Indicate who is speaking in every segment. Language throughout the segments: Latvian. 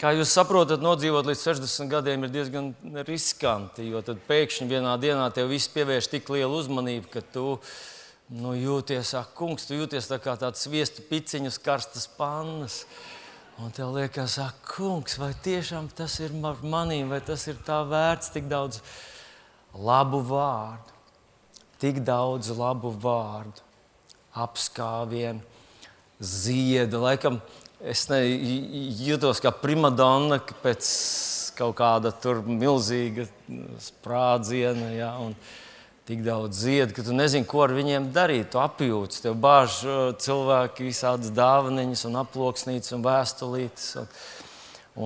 Speaker 1: Kā jūs saprotat, nodzīvot līdz 60 gadiem ir diezgan riskanti, jo tad pēkšņi vienā dienā tev viss pievērš tik lielu uzmanību, ka tu nu, jūties, ak, kungs, tu jūties tā kā tāds sviestu piciņus, karstas pannas. Un tev liekas, ak, kungs, vai tiešām tas ir manīm, vai tas ir tā vērts tik daudz labu vārdu, tik daudz labu vārdu, apskāvienu, ziedu. Laikam, es ne, jūtos kā primadonna pēc kaut kāda milzīga sprādziena. Ja, Tik daudz ziedu, ka tu nezini, ko ar viņiem darīt. Tu apjūti, tev bāž cilvēki visādas dāvanas, un aploksnītes un vēstulītes. Un,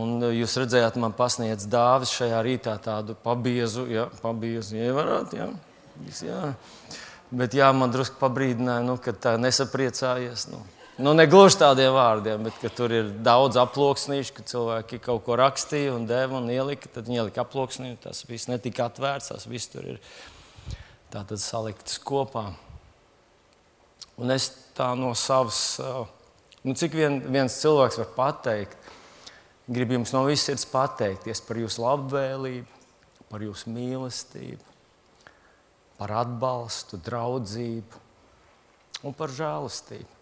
Speaker 1: un jūs redzējāt, man pasniedz dāvis šajā rītā tādu pabiezu, ja, pabiezu ievarāt. Ja, ja. Bet jā, man drusku pabrīdināja, nu, ka tā nesapriecājies. Nu. Nu, ne gluži tādiem vārdiem, bet tur ir daudz aploksnīšu, ka cilvēki kaut ko rakstīja un deva un ielika. Tad viņi ielika aploksnī, tas viss netika atvērts, tas viss tur ir salikts kopā. Un es tā no savas, nu, cik vien, viens cilvēks var pateikt, gribu jums no visas sirds pateikties par jūsu labvēlību, par jūsu mīlestību, par atbalstu, draudzību un par žēlastību.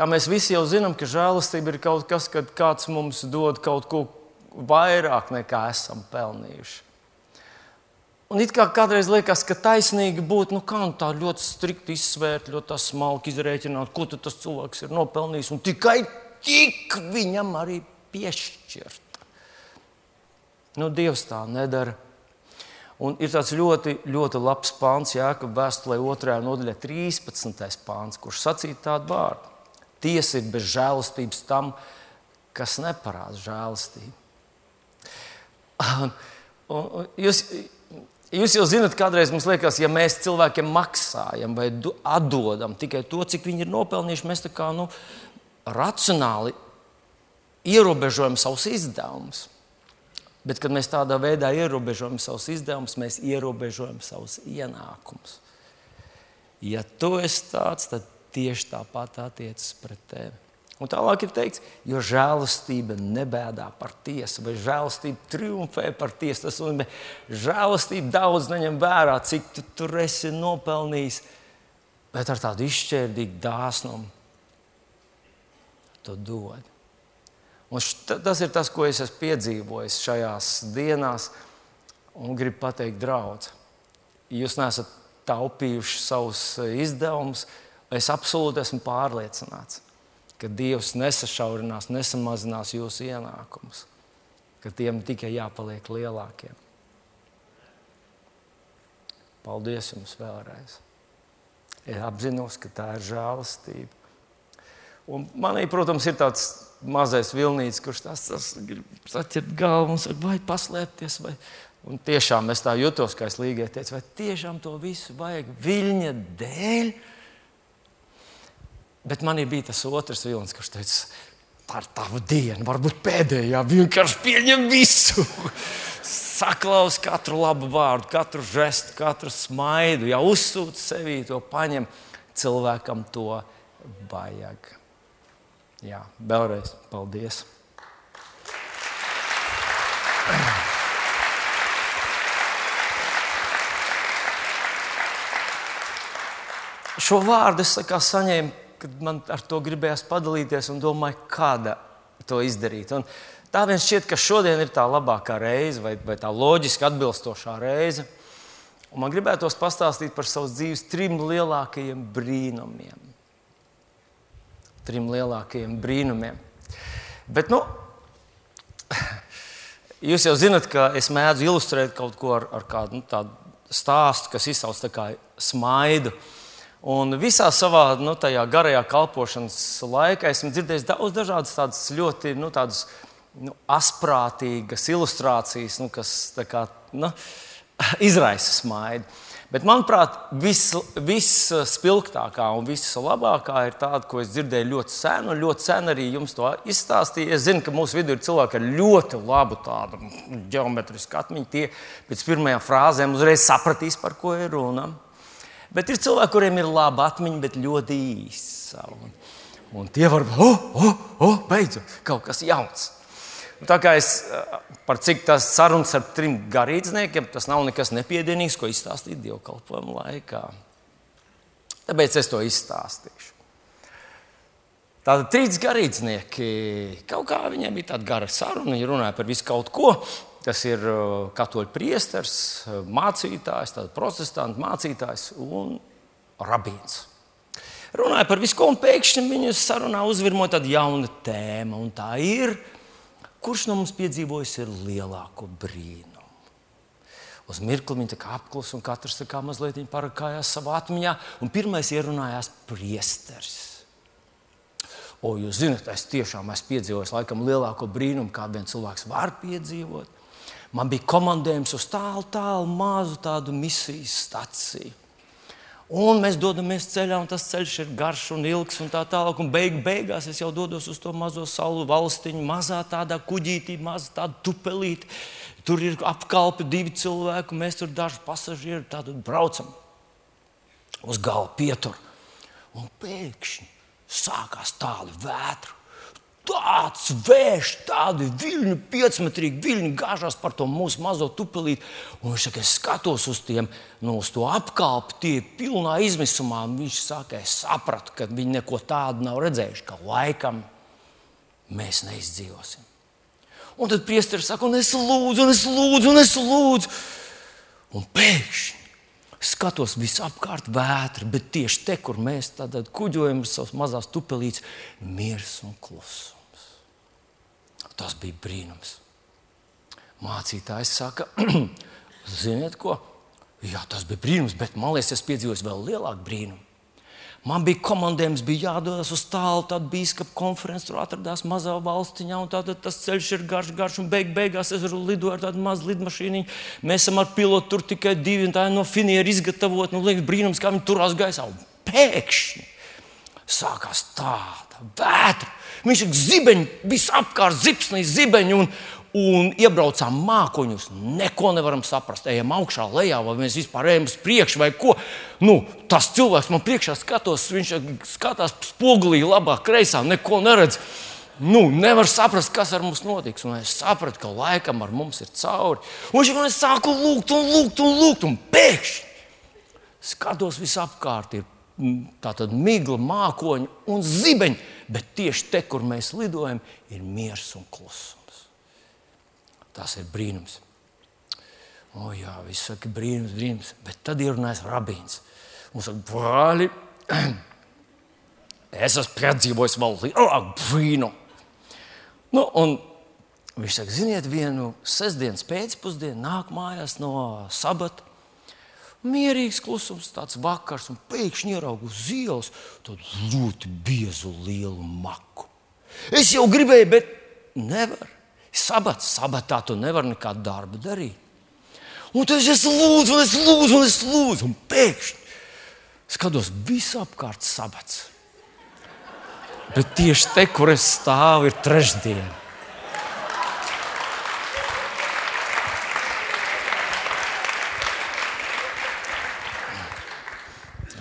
Speaker 1: Kā mēs visi jau zinām, ka žēlastība ir kaut kas, kad kāds mums dod kaut ko vairāk nekā esam pelnījuši. Un it kā kādreiz liekas, ka taisnīgi būtu nu, nu tā ļoti strikti izsvērt, ļoti smalki izrēķināt, ko tas cilvēks ir nopelnījis, un tikai tik viņam arī piešķirt. Nu, Dievs tā nedara. Un ir tāds ļoti, ļoti labs pāns, Jāekab vēstulē 2. nodaļā, 13. pāns, kurš sacīja tādu vārdu. Tiesa ir bez žēlastības tam, kas neparāda žēlastību. Un, un, jūs, jūs jau zināt, kādreiz mums liekas, ja mēs cilvēkiem maksājam vai atdodam tikai to, cik viņi ir nopelnījuši, mēs tā kā nu, racionāli ierobežojam savus izdevumus. Bet, kad mēs tādā veidā ierobežojam savus izdevumus, mēs ierobežojam savus ienākumus. Ja tu esi tāds, tad tieši tāpat attiecas pret tevi. Un tālāk ir teikts, jo žēlastība nebēdā par tiesu, vai žēlastība triumfē par tiesu. Tas nozīmē, žēlastība daudz neņem vērā, cik tu tur esi nopelnījis, bet ar tādu izšķērdīgu dāsnumu to dod. Un tas ir tas, ko es esmu piedzīvojis šajās dienās, un gribu pateikt, draugs, jūs neesat taupījuši savus izdevumus Es absolūti esmu pārliecināts, ka Dievs nesašaurinās, nesamazinās jūsu ienākumus, ka tiem tikai jāpaliek lielākiem. Paldies jums vēlreiz. Es apzinos, ka tā ir žēlastība. Un manī, protams, ir tāds mazais vilnīts, kurš tas grib saķert galvu un saka, vai paslēpties. Vai... Un tiešām es tā jutos, kā es līgai teicu, vai tiešām to visu vajag viļņa dēļ. Bet manī bija tas otrs vilnis, kurš teica, tā ir tava diena, varbūt pēdējā. Vienkārši pieņem visu. Saklaus katru labu vārdu, katru žestu, katru smaidu. Ja uzsūc sevī to paņem, cilvēkam to vajag. Jā, vēlreiz paldies. Šo vārdu es saņēmu kad man ar to gribējās padalīties un domāju, kāda to izdarīt. Un tā viens šķiet, ka šodien ir tā labākā reize vai, vai tā loģiski atbilstošā reize. Un man gribētos pastāstīt par savas dzīves trim lielākajiem brīnumiem. Trim lielākajiem brīnumiem. Bet, nu, jūs jau zinat, ka es mēdzu ilustrēt kaut ko ar, ar kādu nu, stāstu, kas izsauc kā smaidu. Uh, Un visā savā nu, garajā kalpošanas laikā esmu dzirdējis daudz dažādas tādas ļoti nu, tādas, nu, asprātīgas ilustrācijas, nu, kas kā, nu, izraisa smaidu. Bet, manuprāt, visspilgtākā vis un vislabākā ir tāda, ko es dzirdēju ļoti sen, un ļoti sen arī jums to izstāstīju. Es zinu, ka mūsu vidū ir cilvēki ar ļoti labu tādu geometrisku atmiņu. Tie pēc pirmajām frāzēm uzreiz sapratīs, par ko ir runa. Bet ir cilvēki, kuriem ir laba atmiņa, bet ļoti īsa. Un, un tie var būt, oh, oh, oh, beidzot, kaut kas jauns. Tā kā es par cik tas sarunas ar trim garīdzniekiem, tas nav nekas nepiedienīgs, ko izstāstīt dievkalpojumu laikā. Tāpēc es to izstāstīšu. Tātad trīs garīdznieki, kaut kā viņiem bija tāda gara saruna, viņi runāja par visu kaut ko. Tas ir katoļu priesteris, mācītājs, protestantu mācītājs un rabīns. Runāja par visu, un pēkšņi viņu sarunā uzvirmoja tāda jauna tēma, tā ir Kurš no mums piedzīvojis lielāko brīnumu? Uz mirkli viņa apklusa un katrs kā mazliet parakājās savā atmiņā. Pirmais ierunājās priesteris. O, jūs zināt, es tiešām esmu piedzīvojis laikam lielāko brīnumu, kādu viens cilvēks var piedzīvot. Man bija komandējums uz tālu, tālu mazu tādu misijas staciju. Un mēs dodamies ceļā, un tas ceļš ir garš un ilgs, un tā tālāk. Un beig, beigās es jau dodos uz to mazo salu valstiņu, mazā tādā kuģītī, mazā tāda tupelīte. Tur ir apkalpi divi cilvēki, un mēs tur daži pasažieri tādu braucam uz galda pieturu. Un pēkšņi sākās tāda vētra tāds vējš, tādi viļņi, piecmetrīgi viļņi gāžās par to mūsu mazo tupelīti. Un viņš saka, es skatos uz tiem, nu, uz to apkalpi, tie pilnā izmisumā. Viņš saka, es sapratu, ka viņi neko tādu nav redzējuši, ka laikam mēs neizdzīvosim. Un tad priesteris saka, un es lūdzu, un es lūdzu, un es lūdzu. Un pēkšņi skatos visapkārt vētra, bet tieši te, kur mēs kuģojam ar savas mazās tupelītes, miers un klusums. Tas bija brīnums. Mācītājs saka, ziniet ko? Jā, tas bija brīnums, bet man liekas, es piedzīvoju vēl lielāku brīnumu. Man bija komandējums, bija jādodas uz tālu, tad bija biskupa konferences, tur atradās mazā valstiņā, tātad tas ceļš ir garš, garš, un beig, beigās es lidot ar tādu mazu lidmašīnu. Mēs esam ar pilotu tur tikai divi, un tā ir no finiera izgatavot. Nu, liekas, brīnums, kā viņi turās gaisā. Un pēkšņi sākās tāda vētra. Viņš ir zibeņi, visapkārt zipsnīs zibeņi. Un, un iebraucām mākoņus. Neko nevaram saprast. Ejam augšā, lejā, vai mēs vispār ejam uz priekšu, vai ko. Nu, tas cilvēks man priekšā skatos, viņš skatās spogulī, labā, kreisā, neko neredz. Nu, nevar saprast, kas ar mums notiks. Un es sapratu, ka laikam ar mums ir cauri. Un viņš man sāka lūgt, un lūgt, un lūgt, un pēkšņi skatos visapkārt. Ir tātad migla, mākoņi un zibeņi, bet tieši te, kur mēs lidojam, ir miers un klusums. Tas ir brīnums. O, jā, viss saka, brīnums, brīnums. Bet tad ir runājis rabīns. Mums saka, brāli, es esmu piedzīvojis vēl lielāku brīnumu. Nu, un viņš saka, ziniet, vienu sestdienas pēcpusdienu nāk mājās no sabata Mierīgs klusums, tāds vakars, un pēkšņi ieraugu uz ielas ļoti biezu lielu maku. Es jau gribēju, bet nevaru. Sabats, sabatā tu nevari nekādu darbu darīt. Un tad es lūdzu, un es lūdzu, un es lūdzu, un pēkšņi skatos visapkārt sabats. Bet tieši te, kur es stāvu, ir trešdiena.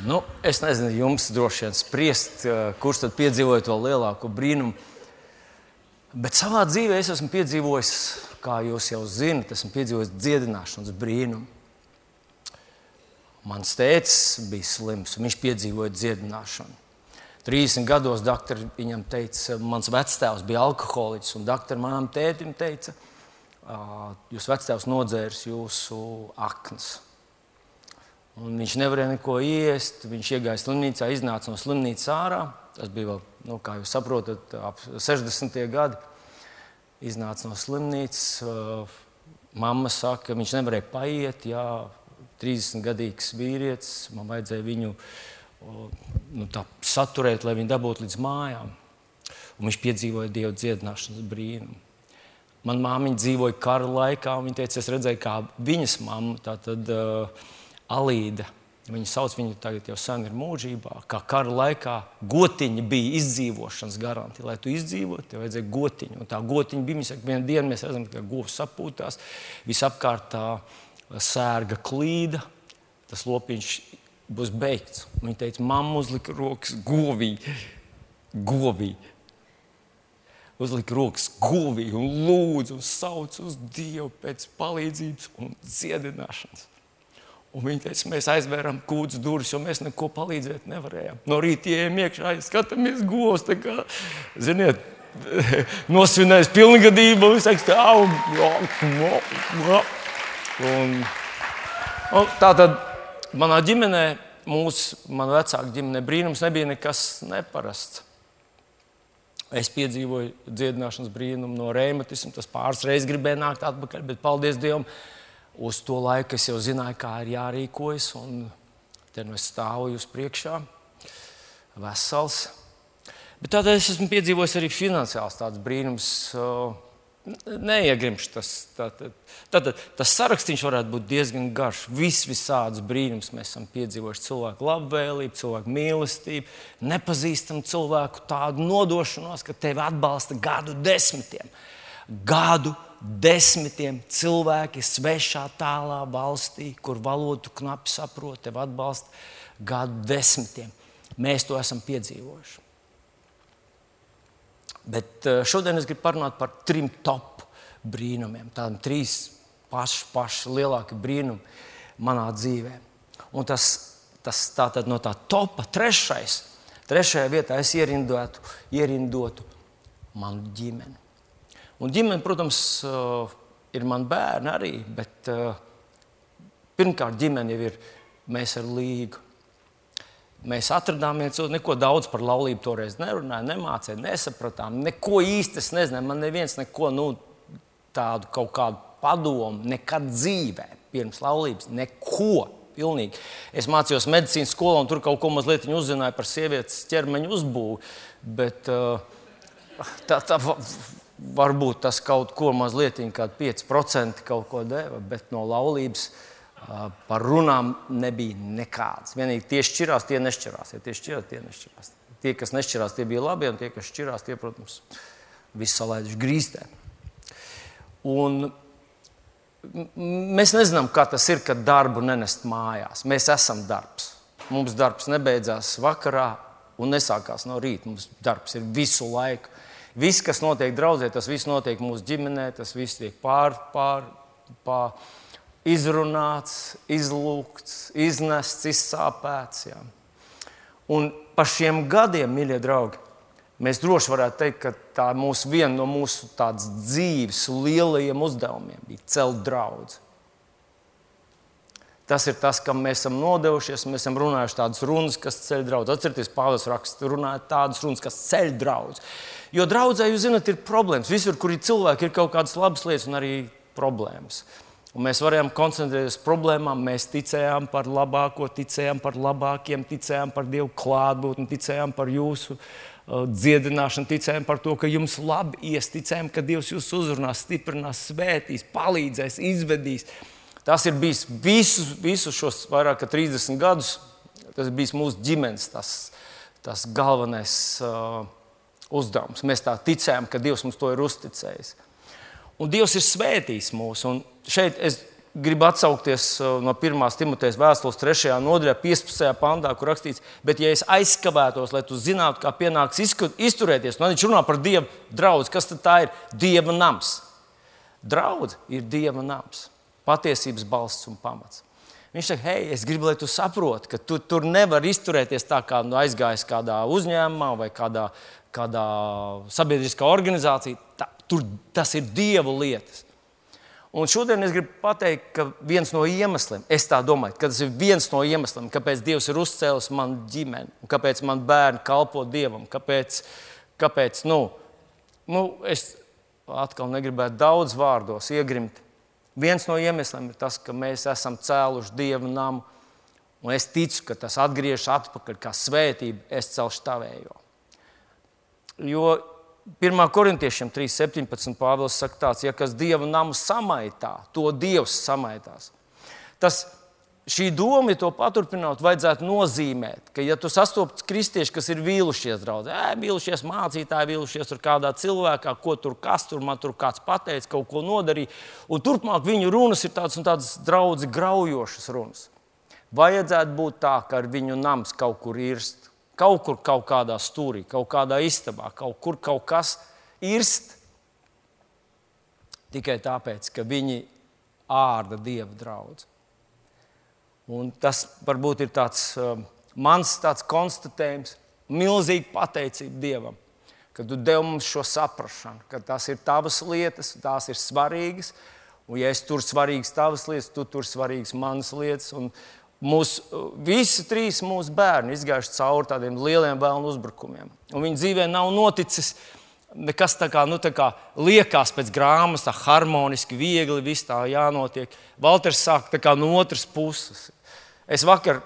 Speaker 1: Nu, es nezinu, jums droši vien spriest, eh, kurš tad piedzīvoja to lielāko brīnumu. Bet savā dzīvē es esmu piedzīvojis, kā jūs jau zinat, esmu piedzīvojis dziedināšanas brīnumu. Mans tēvs bija slims, un viņš piedzīvoja dziedināšanu. 30 gados doktori viņam teica, mans vectēvs bija alkoholiķis, un doktori manam tētim teica, jūs vectēvs nodzērs jūsu aknas. Un viņš nevarēja neko iest. Viņš iegāja slimnīcā, iznāca no slimnīcas ārā. Tas bija vēl, nu, kā jūs saprotat, ap 60. gadi. Iznāca no slimnīcas. Mamma saka, ka viņš nevarēja paiet. Jā, 30 gadīgs vīrietis. Man vajadzēja viņu nu, saturēt, lai viņš dabūtu līdz mājām. Un viņš piedzīvoja dievu dziedināšanas brīnumu. Manā māmiņa dzīvoja kara laikā, un viņa teica, es redzēju, kā viņas mamma. Tātad, uh, Alīda. Viņa sauc viņu tagad jau sen ir mūžībā. Kā kara laikā gotiņa bija izdzīvošanas garantija. Lai tu izdzīvotu, tev vajadzēja gotiņu. Un tā gotiņa bija, saka, vienā dienā mēs redzam, ka govs sapūtās, visapkārt tā sērga klīda, tas lopiņš būs beigts. Viņa teica, mamma uzlika rokas govī, govī. uzlika rokas guvī un lūdza un sauca uz Dievu pēc palīdzības un dziedināšanas. Un viņi teica, mēs aizvērām kūdas durvis, jo mēs neko palīdzēt nevarējām. No rīta ienākām iekšā, skatāmies govs. Kā, ziniet, nosvinējis pilngadību, un viņš teica, un, un tā tad manā ģimenē, mūsu vecāka ģimenē, brīnums nebija nekas neparasts. Es piedzīvoju dziedināšanas brīnumu no reumatisma. Tas pāris reizes gribēja nākt atpakaļ, bet paldies Dievam uz to laiku es jau zināju, kā ir jārīkojas. Te nu es stāvu jūs priekšā, vesels. Bet tādēļ es esmu piedzīvojis arī finansiāls brīnums. Neiegrimšu tas. Tātad, tātad, tas saraksts varētu būt diezgan garš. Vis visādus brīnumus mēs esam piedzīvojuši. Cilvēku labvēlību, cilvēku mīlestību, nepazīstamu cilvēku tādu nodošanos, ka tevi atbalsta gadu desmitiem. Gadu desmitiem desmitiem cilvēki svešā tālā valstī, kur valodu knapi saprot, tevi atbalsta gadu desmitiem. Mēs to esam piedzīvojuši. Bet eh, šodien es gribu parunāt par trim top brīnumiem. Tādiem trīs paši, paši lielākie brīnumi manā dzīvē. Un tas, tas tātad no tā topa trešais, trešajā vietā es ierindotu, ierindotu manu ģimeni. Un ģimene, protams, eh, ir man bērni arī, bet eh, pirmkārt ģimene jau ir mēs ar līgu. Mēs atradāmies, neko daudz par laulību toreiz nerunājām, nemācījām, nesapratām. Neko īsti es nezinu. Man neviens neko nu, tādu kaut kādu padomu nekad dzīvē pirms laulības. Neko. Pilnīgi. Es mācījos medicīnas skolā, un tur kaut ko mazliet uzzināju par sievietes ķermeņa uzbūvi. Bet uh, tā, tā varbūt tas kaut ko mazliet, kādi 5% kaut ko deva, bet no laulības par runām nebija nekādas. Vienīgi tie šķirās, tie nešķirās. Ja tie šķirās, tie nešķirās. Tie, kas nešķirās, tie bija labi, un tie, kas šķirās, tie, protams, visu salaiduši grīstē. Un mēs nezinām, kā tas ir, kad darbu nenest mājās. Mēs esam darbs. Mums darbs nebeidzās vakarā un nesākās no rīta. Mums darbs ir visu laiku. Viss, kas notiek draudzē, tas viss notiek mūsu ģimenē, tas viss tiek pār, pār, pār izrunāts, izlūgts, iznests, izsāpēts. Jā. Un par šiem gadiem, mīļie draugi, mēs droši varētu teikt, ka tā mūsu, viena no mūsu dzīves lielajiem uzdevumiem bija celt draugu. Tas ir tas, kam mēs esam nodevušies. Mēs esam runājuši tādas runas, kas ceļ draugus. Atcerieties, Pāvils raksta, runājot tādas runas, kas ceļ draugus. Jo draudzē, jūs zināt, ir problēmas. Visur, kur ir cilvēki, ir kaut kādas labas lietas un arī problēmas. Un mēs varējām koncentrēties uz problēmām. Mēs ticējām par labāko, ticējām par labākiem, ticējām par Dievu klātbūtni, ticējām par jūsu uh, dziedināšanu, ticējām par to, ka jums labi ies, ticējām, ka Dievs jūs uzrunās, stiprinās, svētīs, palīdzēs, izvedīs. Tas ir bijis visus, visus šos vairāk kā 30 gadus. Tas ir bijis mūsu ģimenes tas, tas galvenais uh, uzdevums. Mēs tā ticējām, ka Dievs mums to ir uzticējis. Un Dievs ir svētījis mūs. Un šeit es gribu atsaukties uh, no 1. Timotejas vēstules 3. nodaļā, 15. pantā, kur rakstīts, bet, ja es aizkavētos, lai tu zinātu, kā pienāks izturēties, tad nu, viņš runā par Dieva draugu. Kas tad ir Dieva nams? Draudz ir Dieva nams patiesības balsts un pamats. Viņš saka, hei, es gribu, lai tu saproti, ka tu tur nevar izturēties tā, kā nu, aizgājis kādā uzņēmumā vai kādā, kādā sabiedriskā organizācijā. Tā, tur tas ir dievu lietas. Un šodien es gribu pateikt, ka viens no iemesliem, es tā domāju, ka tas ir viens no iemesliem, kāpēc Dievs ir uzcēlis manu ģimeni, kāpēc man bērni kalpo Dievam, kāpēc, kāpēc nu, nu, es atkal negribētu daudz vārdos iegrimt. Viens no iemesliem ir tas, ka mēs esam cēluši dievu namu. Un es ticu, ka tas atgriežas atpakaļ kā svētība, es celšu tavējo. Jo 1. korintiešiem 3.17. Pāvils saka, tāds, ja kas dievu namu samaitā, to dievs samaitās. Tas šī doma, ja to paturpināt, vajadzētu nozīmēt, ka, ja tu sastopas kristieši, kas ir vīlušies, draugi, vīlušies mācītāji, vīlušies tur kādā cilvēkā, ko tur kas tur man tur kāds pateica, kaut ko nodarīja, un turpmāk viņu runas ir tādas un tādas draugi graujošas runas. Vajadzētu būt tā, ka ar viņu nams kaut kur irst, kaut kur kaut kādā stūrī, kaut kādā istabā, kaut kur kaut kas irst tikai tāpēc, ka viņi ārda dieva draugu. Un tas varbūt ir tāds uh, mans tāds konstatējums, milzīga pateicība Dievam, ka tu devi mums šo saprāšanu, ka tās ir tavas lietas, tās ir svarīgas. Un, ja es tur svarīgas tavas lietas, tu tur svarīgas manas lietas. Un mūs, visi trīs mūsu bērni izgājuši cauri tādiem lieliem vēlnu uzbrukumiem. Un viņu dzīvē nav noticis nekas tā kā, nu, tā kā liekas pēc grāmatas, tā harmoniski, viegli, viss tā jānotiek. Valters sāk no otras puses. Es vakar,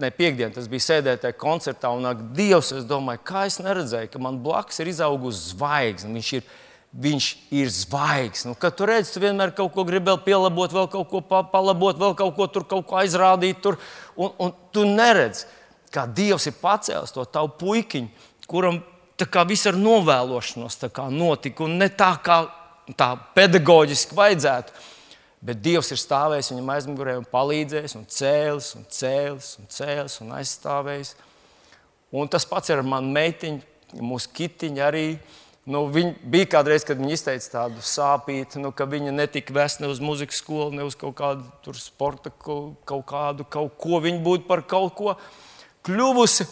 Speaker 1: ne piekdien, tas bija sēdēt tajā koncertā, un ak, Dievs, es domāju, kā es neredzēju, ka man blakus ir izaugusi zvaigzne. Viņš ir, viņš ir zvaigznes. Nu, kad tu redzi, tu vienmēr kaut ko gribi vēl pielabot, vēl kaut ko palabot, vēl kaut ko tur kaut ko aizrādīt. Tur, un, un tu neredzi, kā Dievs ir pacēlis to tavu puikiņu, kuram viss ar novēlošanos notika, un ne tā kā tā pedagoģiski vajadzētu. Bet Dievs ir stāvējis viņam aizmugurē un palīdzējis, un cēlis, un cēlis, un cēlis, un aizstāvējis. Un tas pats ir ar manu meitiņu, mūsu kitiņu arī. Nu, viņa bija kādreiz, kad viņa izteica tādu sāpīgu, nu, ka viņa netika vesta ne uz muzikas skolu, ne uz kaut kādu sporta, kaut kādu, kaut ko. Viņa būtu par kaut ko kļuvusi.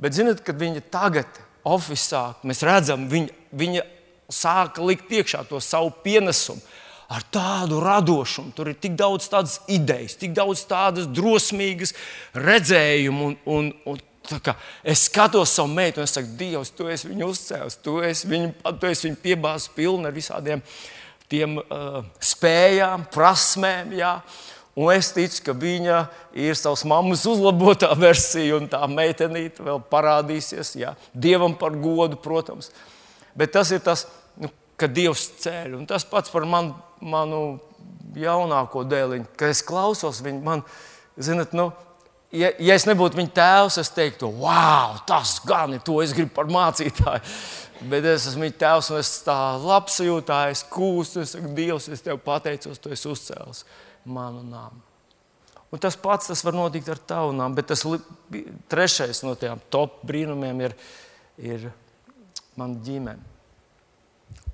Speaker 1: Bet, zinot, kad viņa tagad oficiālā, mēs redzam, viņa, viņa sāka likt iekšā to savu pienesumu ar tādu radošumu. Tur ir tik daudz tādas idejas, tik daudz tādas drosmīgas redzējumu. Un, un, un, Es skatos savu meitu un saku, Dievs, tu esi viņu uzcēlis, tu esi viņu, tu esi viņu piebāzis pilnu ar visādiem tiem uh, spējām, prasmēm. Jā. Un es ticu, ka viņa ir savas mammas uzlabotā versija, un tā meitenīte vēl parādīsies. Jā. Dievam par godu, protams. Bet tas ir tas, nu, ka Dievs ceļ. Un tas pats par man, manu jaunāko dēliņu, kad es klausos viņu. Man, zinat, nu, ja, ja es nebūtu viņa tēvs, es teiktu, wow, tas gan ir to es gribu par mācītāju. Bet es esmu viņa tēvs, un es tā labsajūtā, es kūstu, es saku, Dievs, es tev pateicos, tu esi uzcēlis manu nāmu. Un tas pats tas var notikt ar tavu nāmu, bet tas trešais no tiem top brīnumiem ir, ir mana ģimene.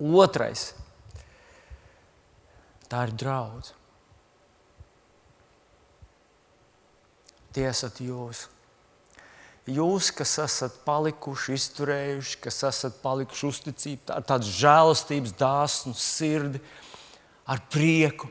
Speaker 1: Otrais - tā ir draudzība. Tie esat jūs. Jūs, kas esat palikuši, izturējuši, kas esat palikuši uzticīgi, ar tādu žēlastības, dāsnu sirdi, ar prieku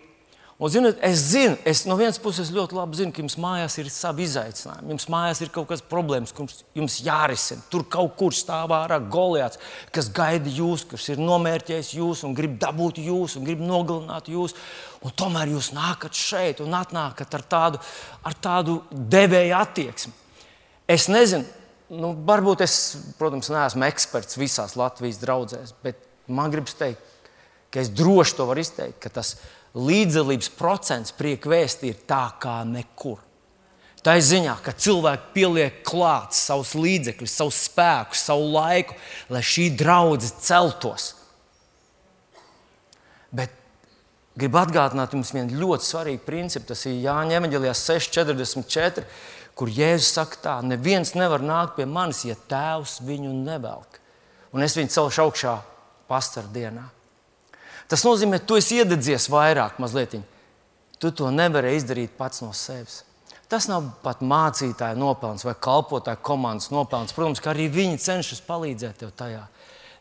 Speaker 1: Un, zinot, es zinu, es no vienas puses ļoti labi zinu, ka jums mājās ir savi izaicinājumi. Jums mājās ir kaut kādas problēmas, kuras jums jārisina. Tur kaut kur stāv ārā goliāts, kas gaida jūs, kurš ir nomērķējis jūs un grib dabūt jūs un grib nogalināt jūs. Un tomēr jūs nākat šeit un atnākat ar tādu, ar tādu devēju attieksmi. Es nezinu, nu, varbūt es, protams, neesmu eksperts visās Latvijas draudzēs, bet man gribas teikt, ka es droši to varu izteikt, ka tas ir līdzdalības procents prieka vēstī ir tā kā nekur. Tā ir ziņā, ka cilvēki pieliek klāt savus līdzekļus, savu spēku, savu laiku, lai šī draudzene celtos. Bet gribu atgādināt jums vienu ļoti svarīgu principu. Tas ir Jāņa Evanģelijās 6,44, kur Jēzus saka, tā, neviens nevar nākt pie manis, ja tēvs viņu nevelk. Un es viņu celšu augšā pastaru dienā. Tas nozīmē, ka tu esi iededzies vairāk, mazliet. Tu to nevari izdarīt pats no sevis. Tas nav pat mācītāja nopelns vai kalpotāja komandas nopelns. Protams, ka arī viņi cenšas palīdzēt tev tajā.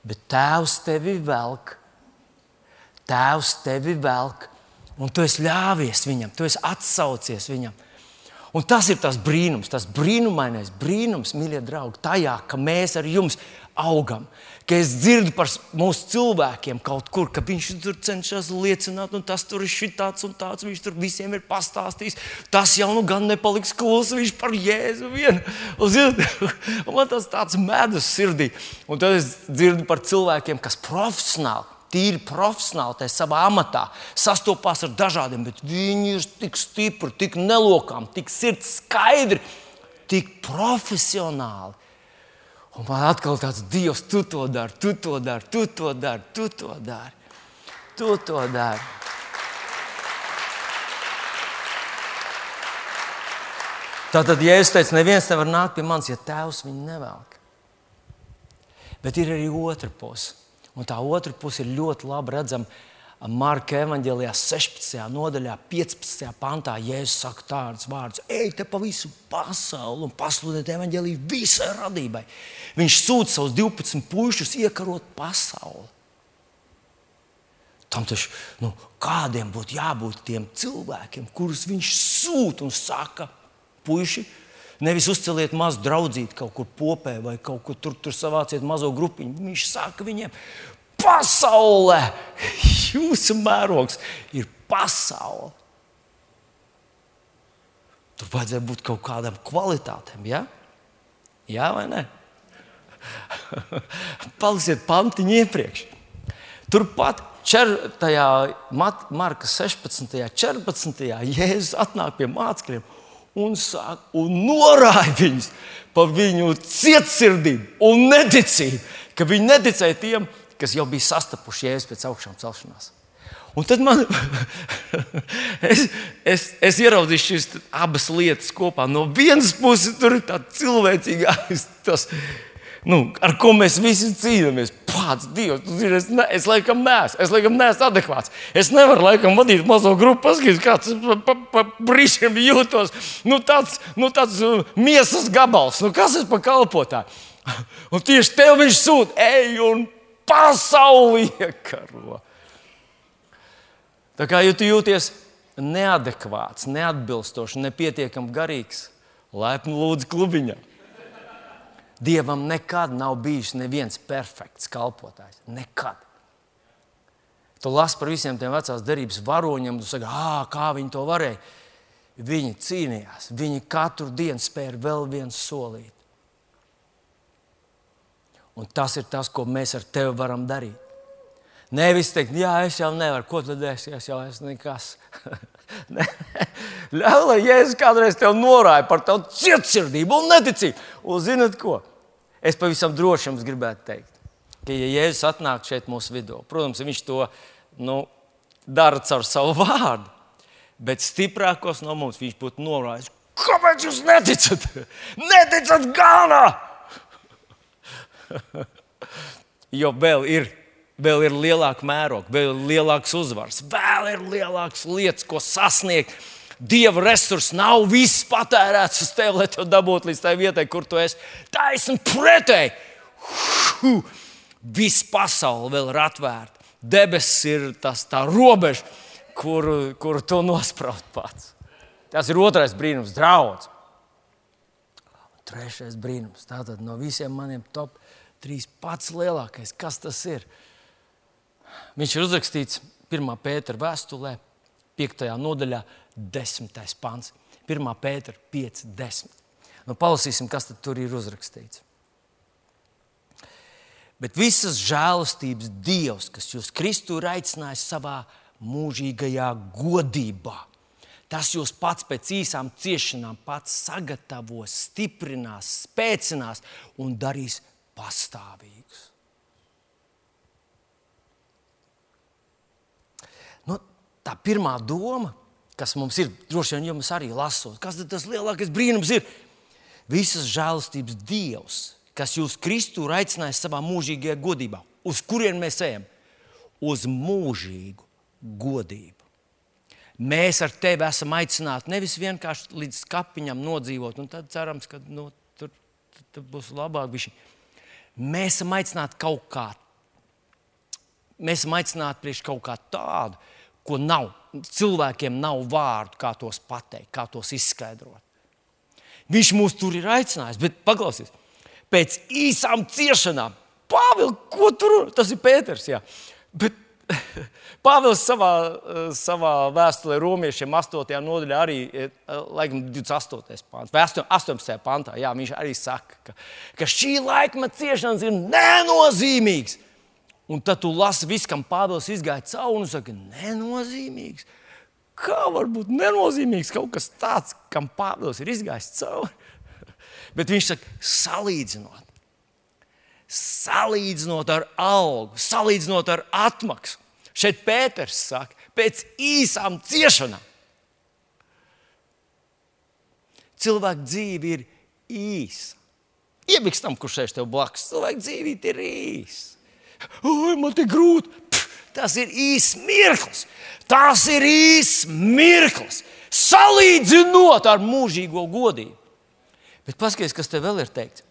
Speaker 1: Bet tēvs tevi velk. Tēvs tevi velk. Un tu esi ļāvies viņam, tu esi atsaucies viņam. Un tas ir tas brīnums, tas brīnumainais brīnums, mīļie draugi, tajā, ka mēs ar jums augam. Ka es dzirdu par mūsu cilvēkiem kaut kur, ka viņš tur cenšas liecināt, un tas tur ir šitāds un tāds. Viņš tur visiem ir pastāstījis. Tas jau nu gan nepaliks klusi, viņš par Jēzu vienu. Man tas tāds medus sirdī. Un tad es dzirdu par cilvēkiem, kas profesionāli tīri profesionāli tajā savā amatā, sastopās ar dažādiem, bet viņi ir tik stipri, tik nelokām, tik sirds skaidri, tik profesionāli. Un man atkal tāds Dievs, tu to dari, tu to dari, tu to dari, tu to dari. Tu to dari. Tātad, ja es teicu, neviens nevar nākt pie manis, ja tēvs viņu nevelk. Bet ir arī otra puse. Un tā otra puse ir ļoti labi redzama. Marka evanģēlijā 16. nodaļā, 15. pantā, Jēzus saka tādus vārdus: Ej, te pa visu pasauli un pasludiniet evanģēliju visai radībai. Viņš sūta savus 12 puišus iekarot pasauli. Tam taču nu, kādiem būtu jābūt tiem cilvēkiem, kurus viņš sūta un saka, puiši, nevis uzceliet mazu draudzīti kaut kur popē vai kaut kur tur, tur savāciet mazo grupiņu. Viņš saka viņiem, pasaulē. Jūsu mērogs ir pasaule. Tur vajadzēja būt kaut kādam kvalitātēm, ja? Jā vai nē? Paliciet pantiņu iepriekš. Turpat čer, tajā Marka 16. un 14. Jēzus atnāk pie mācekļiem un, sāk, un norāda viņus par viņu cietsirdību un neticību, ka viņi neticēja tiem, kas jau bija sastapuši jēzus pēc augšām celšanās. Un tad man, es, es, es ieraudzīju šīs abas lietas kopā. No vienas puses, tur ir tāds cilvēcīgais, tas, nu, ar ko mēs visi cīnāmies. Pats Dievs, zini, es, ne, es laikam neesmu, es laikam neesmu adekvāts. Es nevaru laikam vadīt mazo grupu, paskatīties, kāds pa, pa, pa brīžiem jūtos. Nu, tāds, nu, tāds uh, miesas gabals, nu, kas ir pa kalpotāju. Un tieši tev viņš sūta, ej un pasauli iekaro. Tā kā ja tu jūties neadekvāts, neatbilstošs, nepietiekami garīgs, laipni lūdzu klubiņā. Dievam nekad nav bijis neviens perfekts kalpotājs. Nekad. Tu lasi par visiem tiem vecās derības varoņiem, tu saki, kā viņi to varēja. Viņi cīnījās, viņi katru dienu spēja vēl vienu solīt. Un tas ir tas, ko mēs ar tevi varam darīt. Nevis teikt, jā, es jau nevaru, ko tad es, es jau esmu nekas. Ļauj, lai Jēzus kādreiz tev norāja par tavu cietsirdību un neticību. Un zinat ko? Es pavisam droši jums gribētu teikt, ka, ja Jēzus atnāk šeit mūsu vidū, protams, viņš to nu, dara caur savu vārdu, bet stiprākos no mums viņš būtu norādījis. Kāpēc jūs neticat? Neticat Gānā! jo vēl ir, vēl ir lielāka mēroga, vēl ir lielāks uzvars, vēl ir lielākas lietas, ko sasniegt. Dieva resursi nav viss patērēts uz tevi, lai te dabūtu līdz tai vietai, kur tu esi. Taisni pretēji. Viss pasaule vēl ir atvērta. Debesis ir tas, tā robeža, kuru kur tu nospraust pats. Tas ir otrais brīnums, draugs. Trešais brīnums. Tātad no visiem maniem top trīs pats lielākais. Kas tas ir? Viņš ir uzrakstīts 1. pētera vēstulē, 5. nodaļā, 10. pants. 1. pētera 5, 10. Nu, palasīsim, kas tur ir uzrakstīts. Bet visas žēlastības Dievs, kas jūs Kristu ir aicinājis savā mūžīgajā godībā, tas jūs pats pēc īsām ciešanām pats sagatavos, stiprinās, spēcinās un darīs pastāvīgs. Nu, tā pirmā doma, kas mums ir, droši vien jums arī lasot, kas tas lielākais brīnums ir? Visas žēlastības Dievs, kas jūs Kristu ir aicinājis savā mūžīgajā godībā. Uz kurien mēs ejam? Uz mūžīgu godību. Mēs ar tevi esam aicināti nevis vienkārši līdz kapiņam nodzīvot, un tad cerams, ka nu, tur, tur būs labāk. Bišķi. Mēs esam aicināti kaut kā. Mēs esam aicināti priekš kaut kā tādu, ko nav. Cilvēkiem nav vārdu, kā tos pateikt, kā tos izskaidrot. Viņš mūs tur ir aicinājis, bet paklausies, pēc īsām ciešanām, Pāvils, ko tur? Tas ir Pēters. Jā. Bet Pāvils savā, savā vēstulē romiešiem 8. nodaļā arī, eh, laikam, 28. pāns, 18. pantā, jā, viņš arī saka, ka, ka šī laikmeta ciešanas ir nenozīmīgas. Un tad tu lasi visu, kam Pāvils izgāja cauri un saka, nenozīmīgs. Kā var būt nenozīmīgs kaut kas tāds, kam Pāvils ir izgājis cauri? Bet viņš saka, salīdzinot. Salīdzinot ar algu, salīdzinot ar atmaksu. Šeit Pēters saka, pēc īsām ciešanām. Cilvēka dzīve ir īsa. Iebikstam, kurš šeit tev blakus. Cilvēka dzīve ir īsa. Oi, man ir grūti. Pff, tas ir īsts mirklis. Tas ir īsts mirklis. Salīdzinot ar mūžīgo godību. Bet paskatieties, kas te vēl ir teikts.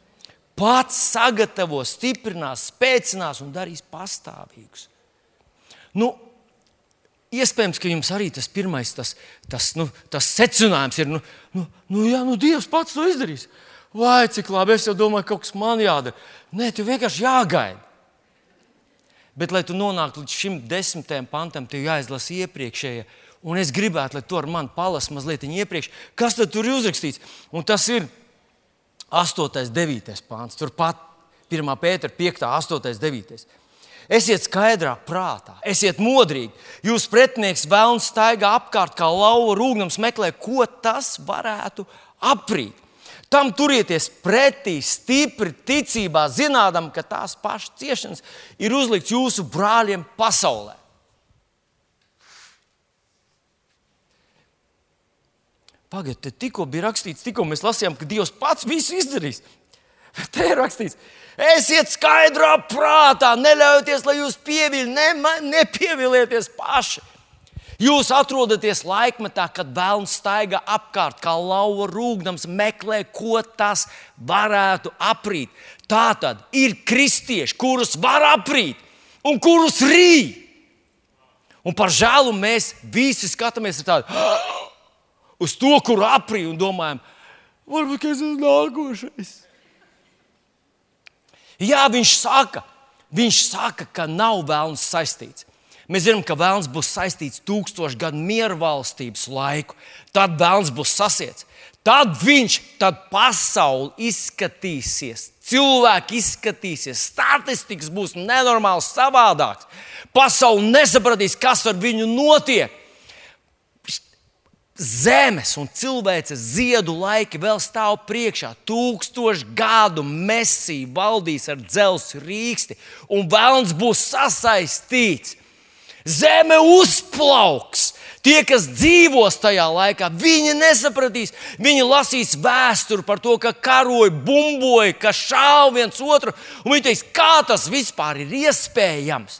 Speaker 1: Pats sagatavo, stiprinās, spēcinās un darīs pastāvīgus. Nu, Iespējams, ka jums arī tas pirmais tas, tas, nu, tas secinājums ir, nu, nu, nu, jā, nu Dievs pats to izdarīs. Vai cik labi, es jau domāju, ka kaut kas man jādara. Nē, tev vienkārši jāgaida. Bet, lai tu nonāktu līdz šim desmitajam pantam, tev jāizlasa iepriekšējie. Un es gribētu, lai tu ar mani palasi mazliet iepriekš, kas tur ir uzrakstīts. Un tas ir 8, 9 pāns. Turpat 1 pētera 5, 8, 9. Esiet skaidrā prātā, esiet modrīgi. Jūs pretinieks vēlns staigā apkārt kā lauva rūgnams, meklē, ko tas varētu aprīt. Tam turieties pretī, stipri ticībā, zinādam, ka tās pašas ciešanas ir uzlikts jūsu brāļiem pasaulē. Pagaidiet, tikko bija rakstīts, tikko mēs lasījām, ka Dievs pats visu izdarīs. Te ir rakstīts, esiet skaidrā prātā, neļaujieties, lai jūs pieviļ, ne, nepievilieties paši. Jūs atrodaties laikmetā, kad bērns staigā apkārt, kā lauva rūkdams, meklē, ko tas varētu aprīt. Tā tad ir kristieši, kurus var aprīt un kurus rīt. Un par žēlu mēs visi skatāmies tādu, uz to, kur aprīt un domājam, varbūt es esmu nākošais. Jā, viņš saka, viņš saka, ka nav vēlams saistīts. Mēs zinām, ka vēlams būs saistīts tūkstošu gadu miera valstības laiku. Tad vēlams būs sasiets. Tad viņš, tad pasaule izskatīsies, cilvēki izskatīsies, statistikas būs nenormāli savādākas. Pasaule nesapratīs, kas ar viņu notiek. Zemes un cilvēces ziedu laiki vēl stāv priekšā. Tūkstoši gadu mesija valdīs ar dzelzceļa rīksti, un vēlams būs sasaistīts Zeme uzplauks. Tie, kas dzīvos tajā laikā, viņi nesapratīs. Viņi lasīs vēsturi par to, ka karoja, bumboja, ka šāva viens otru. Viņi teiks, kā tas vispār ir iespējams.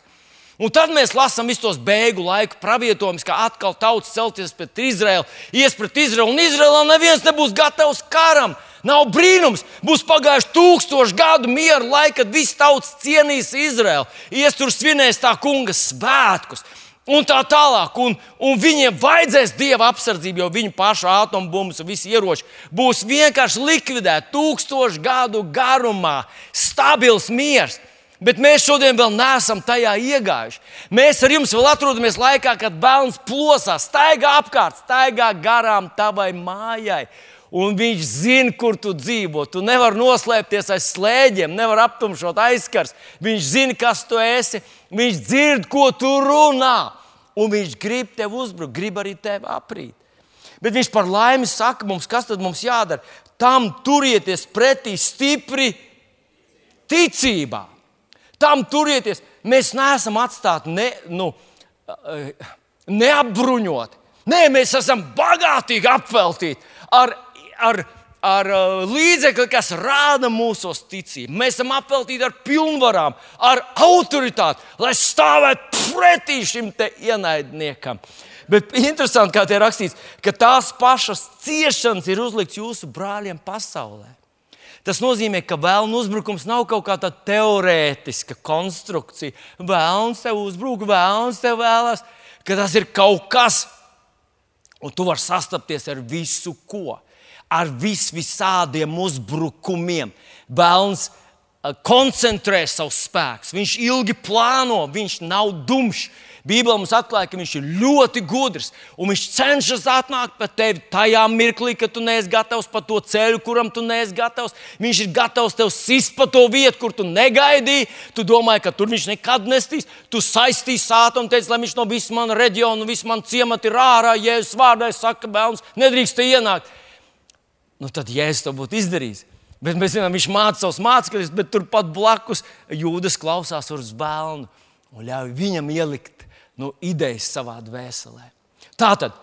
Speaker 1: Un tad mēs lasām visus tos beigu laiku pravietojumus, ka atkal tauts celties pret Izraelu, ies pret Izraelu, un Izraēlā neviens nebūs gatavs karam. Nav brīnums, būs pagājuši tūkstoši gadu miera laika, kad viss tauts cienīs Izraēlu, ies tur svinēs tā kunga svētkus. Un tā tālāk, un, un viņiem vajadzēs dieva apsardzību, jo viņu pašu atombumbas un visi ieroči būs vienkārši likvidēti tūkstošu gadu garumā. Stabils miers. Bet mēs šodien vēl neesam tajā iegājuši. Mēs ar jums vēl atrodamies laikā, kad bērns plosās, staigā apkārt, staigā garām tavai mājai un viņš zina, kur tu dzīvo. Tu nevari noslēpties aiz slēdiem, nevar aptumšot aizskars. Viņš zina, kas tu esi, viņš dzird, ko tu runā, un viņš grib tev uzbrukt, grib arī tevi aprīt. Bet viņš par laimi saka mums, kas tad mums jādara. Tam turieties pretī stipri ticībā. Tam turieties. Mēs neesam atstāti ne, nu, neapbruņoti. Nē, mēs esam bagātīgi apveltīti ar ar, ar uh, līdzekli, kas rāda mūsu ticību. Mēs esam apveltīti ar pilnvarām, ar autoritāti, lai stāvētu pretī šim ienaidniekam. Bet interesanti, kā te rakstīts, ka tās pašas ciešanas ir uzlikts jūsu brāļiem pasaulē. Tas nozīmē, ka vēlnu uzbrukums nav kaut kāda teorētiska konstrukcija. Vēlns tev uzbruk, vēlns tev vēlās, ka tas ir kaut kas, un tu vari sastapties ar visu, ko ar vis visādiem uzbrukumiem. Vēlns eh, koncentrē savus spēkus, viņš ilgi plāno, viņš nav dumšs. Bībelē mums atklāja, ka viņš ir ļoti gudrs un viņš cenšas atnākt pie tevis tajā mirklī, kad tu neesi gatavs pa to ceļu, kuram tu neesi gatavs. Viņš ir gatavs tev sist pa to vietu, kur tu negaidīji. Tu domāji, ka tur viņš nekad nestīs. Tu saistīsi sātu un teici, lai viņš no visas manas reģiona, visas manas ciemata ir ārā. Jēzus vārdā saka, ka bērns nedrīkst ienākt nu tad Jēzus to būtu izdarījis. Bet mēs zinām, viņš māca savus mācekļus, bet turpat blakus jūdas klausās uz bērnu un ļauj viņam ielikt nu, idejas savā dvēselē. Tātad,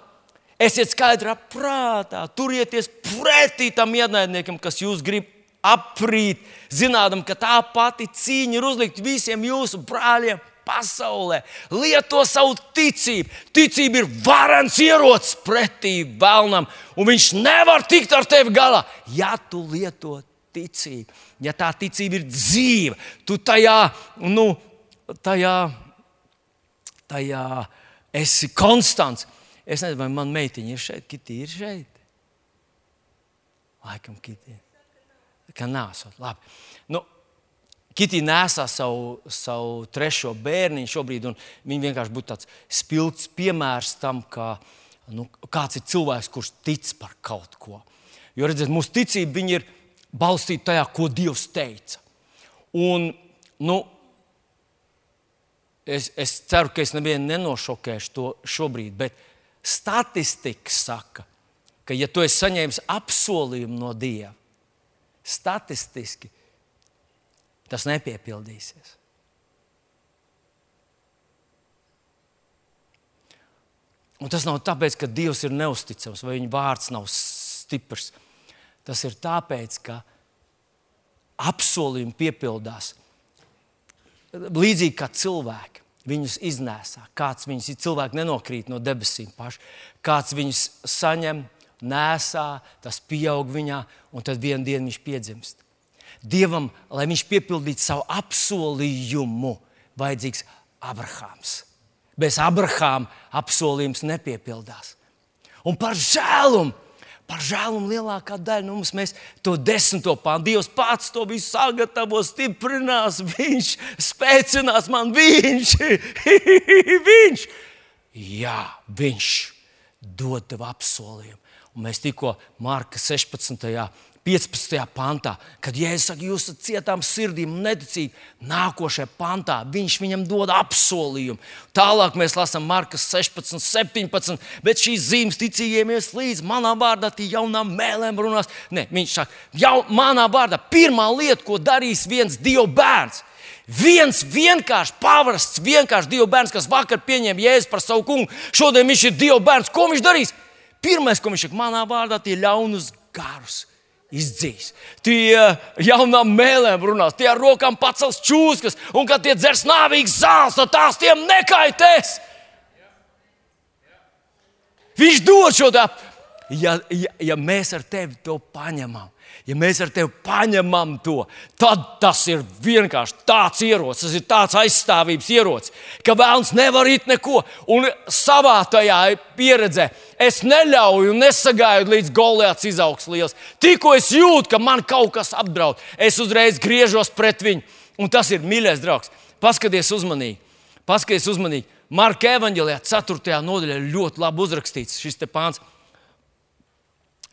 Speaker 1: esiet skaidrā prātā, turieties pretī tam ienaidniekam, kas jūs grib aprīt, zinādam, ka tā pati cīņa ir uzlikta visiem jūsu brāļiem pasaulē. Lieto savu ticību. Ticība ir varens ierocis pretī vēlnam, un viņš nevar tikt ar tevi galā, ja tu lieto ticību. Ja tā ticība ir dzīva, tu tajā, nu, tajā, tajā esi konstants. Es nezinu, vai man meitiņa ir šeit, Kitī ir šeit. Laikam, Kitī. Ka nāsot. Labi. Nu, Kitī nesā savu, savu trešo bērnu šobrīd, un viņa vienkārši būtu tāds spilgts piemērs tam, kā, nu, kāds ir cilvēks, kurš tic par kaut ko. Jo, redziet, mūsu ticība ir balstīta tajā, ko Dievs teica. Un, nu, es, es ceru, ka es nevienu nenošokēšu to šobrīd, bet statistika saka, ka, ja tu esi saņēmis apsolījumu no Dieva, statistiski tas nepiepildīsies. Un tas nav tāpēc, ka Dievs ir neusticams vai viņa vārds nav stiprs. Tas ir tāpēc, ka apsolījumi piepildās līdzīgi kā cilvēki. Viņus iznēsā. Kāds viņus ir, cilvēki nenokrīt no debesīm paši. Kāds viņus saņem, nesā, tas pieaug viņā, un tad vienā dienā viņš piedzimst. Dievam, lai viņš piepildītu savu apsolījumu, vajadzīgs Abrahāms. Bez Abrahāma apsolījums nepiepildās. Un par žēlumu, par žēlumu lielākā daļa no mums mēs to desmito pāntu. Dievs pats to visu sagatavo, stiprinās, Viņš spēcinās man, Viņš, viņš. Jā, Viņš dod tev apsolījumu. Un mēs tikko Marka 16. 15. pantā, kad Jēzus saka, jūs esat cietām sirdīm neticīgi, nākošajā pantā viņš viņam dod apsolījumu. Tālāk mēs lasām Markas 16, 17, bet šīs zīmes ticīgiem ies līdzi. Manā vārdā tie jaunām mēlēm runās. Ne, viņš saka, jau manā vārdā pirmā lieta, ko darīs viens Dieva bērns. Viens vienkārši pavrasts, vienkārši Dieva bērns, kas vakar pieņēma Jēzu par savu kungu, šodien viņš ir Dieva bērns. Ko viņš darīs? Pirmais, ko viņš saka, manā vārdā tie ļaunus garus izdzīs. Tie jaunām mēlēm runās, tie ar rokām pacels čūskas, un kad tie dzers nāvīgas zāles, tad tās tiem nekaitēs. Viņš dod šo tādu. Ja, ja, ja mēs ar tevi to paņemam, ja mēs ar tevi paņemam to, tad tas ir vienkārši tāds ierocis, tas ir tāds aizstāvības ierocis, ka vēlams nevar it neko. Un savā tajā pieredzē es neļauju un nesagaidu, līdz Goliāts izaugs liels. Tikko es jūtu, ka man kaut kas apdraud, es uzreiz griežos pret viņu. Un tas ir mīļais draugs. Paskaties uzmanīgi, paskaties uzmanīgi. Marka evanģēlijā, 4. nodaļā, ļoti labi uzrakstīts šis pāns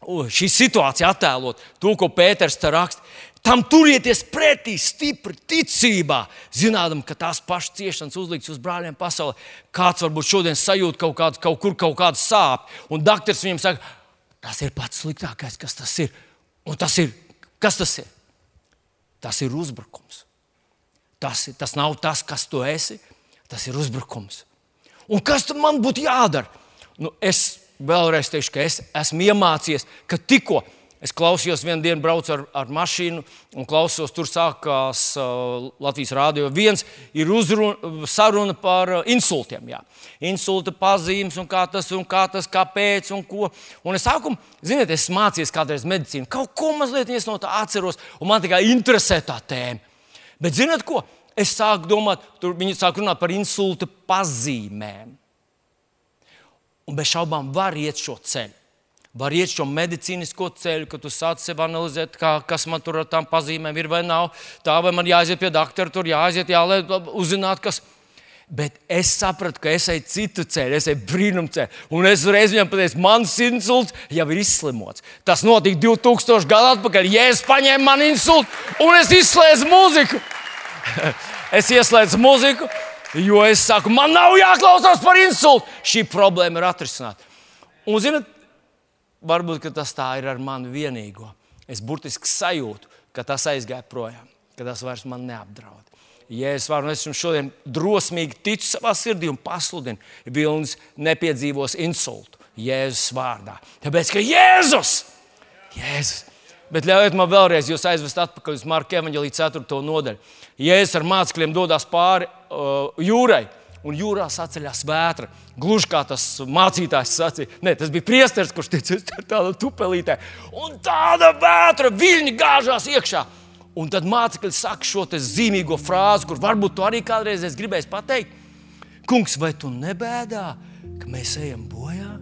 Speaker 1: šī situācija attēlot to, ko Pēters te raksta. Tam turieties pretī, stipri ticībā, zinām, ka tās pašas ciešanas uzlikts uz brāļiem pasaulē. Kāds varbūt šodien sajūt kaut, kādu, kaut kur kaut kādu sāpju, un doktors viņam saka, tas ir pats sliktākais, kas tas ir. Un tas ir, kas tas ir? Tas ir uzbrukums. Tas, tas nav tas, kas tu esi, tas ir uzbrukums. Un kas man būtu jādara? Nu, es vēlreiz teikšu, ka es esmu iemācījies, ka tikko es klausījos vienu dienu, braucu ar, ar mašīnu un klausos, tur sākās uh, Latvijas rādio. Viens ir uzruna, saruna par uh, insultiem. Jā. Insulta pazīmes un kā tas, un kā tas, kāpēc un ko. Un es sākumā, ziniet, es mācījos kādreiz medicīnu, kaut ko mazliet no tā atceros, un man tikai interesē tā tēma. Bet ziniet ko? Es sāku domāt, tur viņi sāk runāt par insulta pazīmēm. Un bez šaubām var iet šo ceļu. Var iet šo medicīnisko ceļu, kad tu sāc sev analizēt, kā, kas man tur ar tām pazīmēm ir vai nav. Tā vai man jāaiziet pie doktora, tur jāaiziet, jālai uzzināt, kas. Bet es sapratu, ka es eju citu ceļu, es eju brīnumu ceļu. Un es reiz viņam pateicu, mans insults jau ir izslimots. Tas notika 2000 gadu atpakaļ. Ja es paņēmu manu insultu un es izslēdzu mūziku, es ieslēdzu mūziku. Jo es saku, man nav jāklausās par insultu. Šī problēma ir atrisināta. Un, zinot, varbūt tas tā ir ar mani vienīgo. Es burtiski sajūtu, ka tas aizgāja projām, ka tas vairs man neapdraud. Ja es varu, es jums šodien drosmīgi ticu savā sirdī un pasludinu, Vilnis nepiedzīvos insultu Jēzus vārdā. Tāpēc, ka Jēzus, Jēzus Bet ļaujiet man vēlreiz jūs aizvest atpakaļ uz Marka evanģelīja 4. nodaļu. Jēzus ar mācekļiem dodas pāri uh, jūrai, un jūrā saceļās vētra. Gluži kā tas mācītājs sacīja, ne, tas bija priesteris, kurš teica, tāda tupelītē. Un tāda vētra viļņi gāžās iekšā. Un tad mācekļi saka šo zīmīgo frāzi, kur varbūt tu arī kādreiz gribēsi pateikt. Kungs, vai tu nebēdā, ka mēs ejam bojā?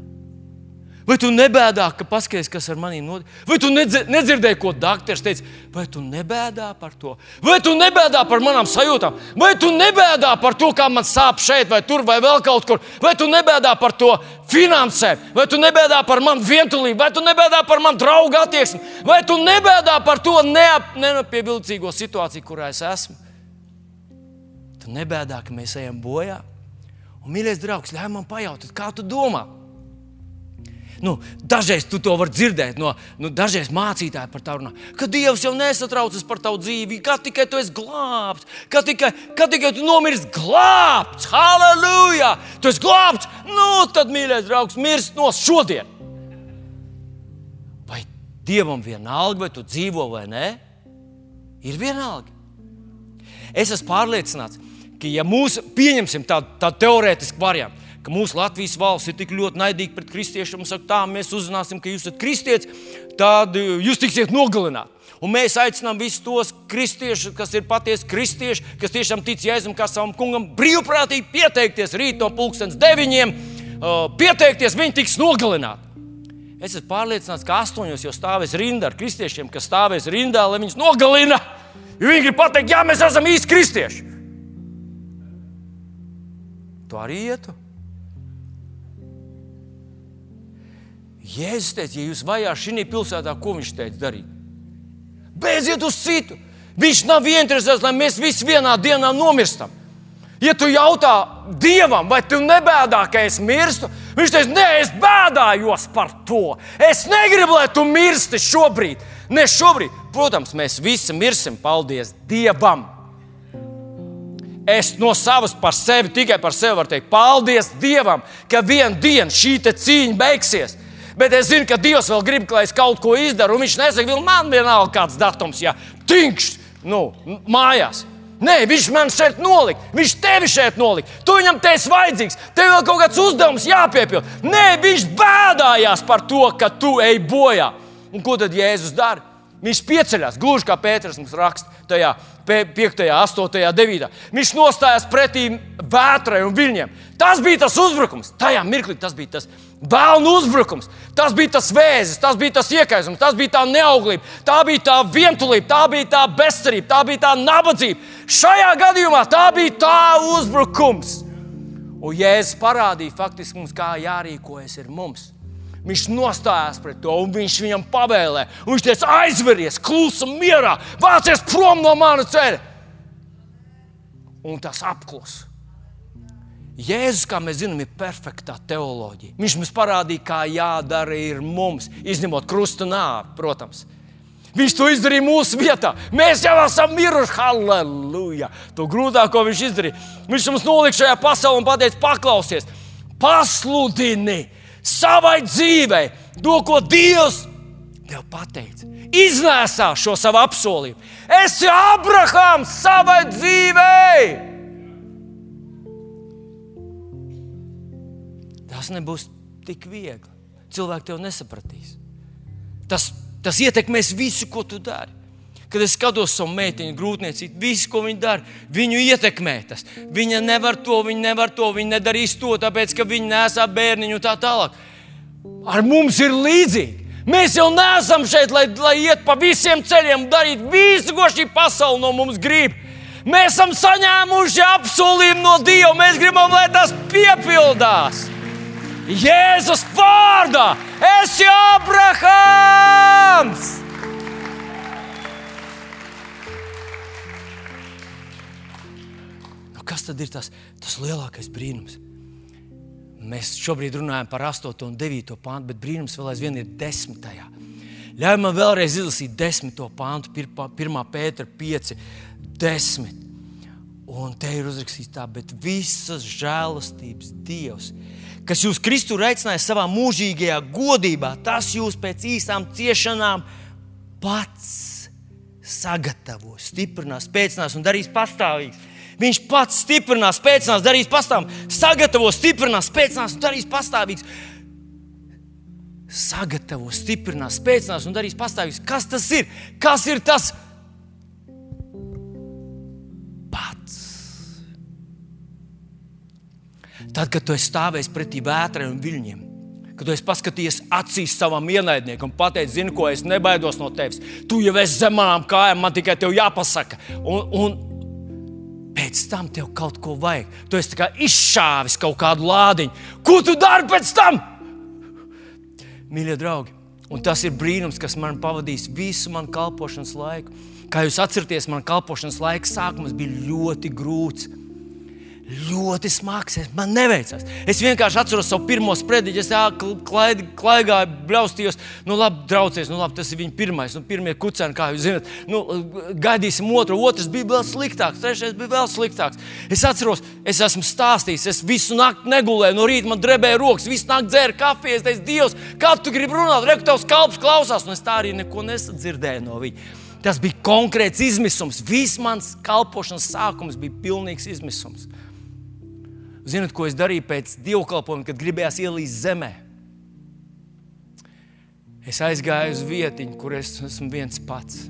Speaker 1: Vai tu nebēdā, ka paskaties, kas ar maniem notiek? Vai tu nedzirdēji, ko doktors teica? Vai tu nebēdā par to? Vai tu nebēdā par manām sajūtām? Vai tu nebēdā par to, kā man sāp šeit, vai tur, vai vēl kaut kur? Vai tu nebēdā par to finansēm? Vai tu nebēdā par manu vientulību? Vai tu nebēdā par manu draugu attieksmi? Vai tu nebēdā par to neap, nenapievilcīgo situāciju, kurā es esmu? Tu nebēdā, ka mēs ejam bojā. Un, mīļais draugs, ļauj man pajautāt, kā tu domā? Nu, dažreiz tu to vari dzirdēt no nu, dažreiz mācītāja par tavu runā. Ka Dievs jau nesatraucas par tavu dzīvi, kā tikai tu esi glābts, kā tikai, kā tikai tu nomirsti glābts. Halleluja! Tu esi glābts, nu tad, mīļais draugs, mirst no šodien. Vai Dievam vienalga, vai tu dzīvo vai nē, ir vienalga. Es esmu pārliecināts, ka, ja mūsu pieņemsim tādu, tādu teorētisku variantu, ka mūsu Latvijas valsts ir tik ļoti naidīga pret kristiešiem un saka, tā mēs uzzināsim, ka jūs esat kristietis, tad eh, jūs tiksiet nogalināti. Un mēs aicinām visus tos kristiešus, kas ir patiesi kristieši, kas tiešām tic Jēzum kā savam kungam, brīvprātīgi pieteikties rīt no pulkstenes deviņiem, uh, pieteikties, viņi tiks nogalināti. Es esmu pārliecināts, ka astoņos jau stāvēs rinda ar kristiešiem, kas stāvēs rindā, lai viņus nogalina. Jo viņi grib pateikt, jā, mēs esam īsti kristieši. Tu arī ietu. Jēzus teica, ja jūs vajā šī pilsētā, ko viņš teica darīt? Beidziet uz citu. Viņš nav interesēts, lai mēs visi vienā dienā nomirstam. Ja tu jautā Dievam, vai tu nebēdā, ka es mirstu, viņš teiks, nē, es bēdājos par to. Es negribu, lai tu mirsti šobrīd. Ne šobrīd. Protams, mēs visi mirsim, paldies Dievam. Es no savas par sevi, tikai par sevi varu teikt, paldies Dievam, ka vienā dienā šī cīņa beigsies. Bet es zinu, ka Dievs vēl grib, lai es kaut ko izdaru. Viņš nesaka, ka man vienalga kāds datums, ja tinkšs nu, mājās. Nē, viņš man šeit nolika. Viņš tevi šeit nolika. Tu viņam te esi vajadzīgs. Tev vēl kaut kāds uzdevums jāpiepild. Nē, viņš bēdājās par to, ka tu ej bojā. Un ko tad Jēzus dara? Viņš pieceļās, gluži kā Pēters mums raksta, tajā 5, 8, 9. Viņš nostājās pretī vētrai un viļņiem. Tas bija tas uzbrukums. Tajā mirklī tas bija tas bēnu uzbrukums. Tas bija tas vēzis, tas bija tas iekaisums, tas bija tā neauglība, tā bija tā vientulība, tā bija tā bezcerība, tā bija tā nabadzība. Šajā gadījumā tā bija tā uzbrukums. Un Jēzus parādīja faktiski mums, kā jārīkojas ir mums. Viņš nostājās pret to, un viņš viņam pavēlēja. Viņš teica, aizveries, klusi, mierā, vācies prom no manas ceļa. Un tas apklusa. Jēzus, kā mēs zinām, ir perfektā teoloģija. Viņš mums parādīja, kā jādara ir mums, izņemot krustu nāvi, protams. Viņš to izdarīja mūsu vietā. Mēs jau esam miruši. Halleluja! To grūtāko viņš izdarīja. Viņš mums nolika šajā pasaulē un pateica, paklausies, pasludini! savai dzīvei to, ko Dievs tev pateica. Iznēsā šo savu apsolījumu. Es esmu Abrahams savai dzīvei. Tas nebūs tik viegli. Cilvēki tev nesapratīs. Tas, tas ietekmēs visu, ko tu dari. Kad es skatos savu meitiņu grūtniecību, visu, ko viņa dara, viņu ietekmē tas. Viņa nevar to, viņa nevar to, viņa nedarīs to, tāpēc ka viņa nesā bērniņu un tā tālāk. Ar mums ir līdzīgi. Mēs jau neesam šeit, lai, lai iet pa visiem ceļiem, darītu visu, ko šī pasaule no mums grib. Mēs esam saņēmuši apsolījumu no Dieva. Mēs gribam, lai tas piepildās. Jēzus vārdā! Es esmu Abrahams! kas tad ir tas, tas lielākais brīnums? Mēs šobrīd runājam par 8 un 9 pāntu, bet brīnums vēl aizvien ir 10. Ļauj man vēlreiz izlasīt 10. pāntu, 1. pētera 5, 10. Un te ir uzrakstīts tā, bet visas žēlastības Dievs, kas jūs Kristu ir aicinājis savā mūžīgajā godībā, tas jūs pēc īsām ciešanām pats sagatavo, stiprinās, spēcinās un darīs pastāvīgs. Viņš pats stiprinās, spēcinās, darīs pastāvīgs, sagatavo, stiprinās, spēcinās un darīs pastāvīgs. Sagatavo, stiprinās, spēcinās un darīs pastāvīgs. Kas tas ir? Kas ir tas? Tad, kad tu esi stāvējis pretī vētrai un viļņiem, kad tu paskatījies acīs savam ienaidniekam un pateicis, zini, ko es nebaidos no tevis. Tu jau esi zem manām kājām, man tikai tev jāpasaka. Un, un pēc tam tev kaut ko vajag. Tu esi izšāvis kaut kādu lādiņu. Ko tu dari pēc tam? Mīļie draugi, un tas ir brīnums, kas man pavadīs visu manu kalpošanas laiku. Kā jūs atceraties, man kalpošanas laika sākums bija ļoti grūts ļoti smags. Man neveicās. Es vienkārši atceros savu pirmo sprediķu, es klaigāju, bļaustījos. Nu, labi, draugs, nu, labi, tas ir viņa pirmais, nu, pirmie kucēni, kā jūs zināt. Nu, gaidīsim otru, otrs bija vēl sliktāks, trešais bija vēl sliktāks. Es atceros, es esmu stāstījis, es visu nakti negulēju, no rīta man drebēja rokas, visu nakti dzēru kafiju. Es teicu, Dievs, kā tu gribi runāt, reku tavs kalps klausās, un es tā arī neko nesadzirdēju no viņa. Tas bija konkrēts izmisums. Viss mans kalpošanas sākums bija pilnīgs izmisums. Ziniet, ko es darīju pēc dievkalpojuma, kad gribējās ielīst zemē? Es aizgāju uz vietiņu, kur es esmu viens pats.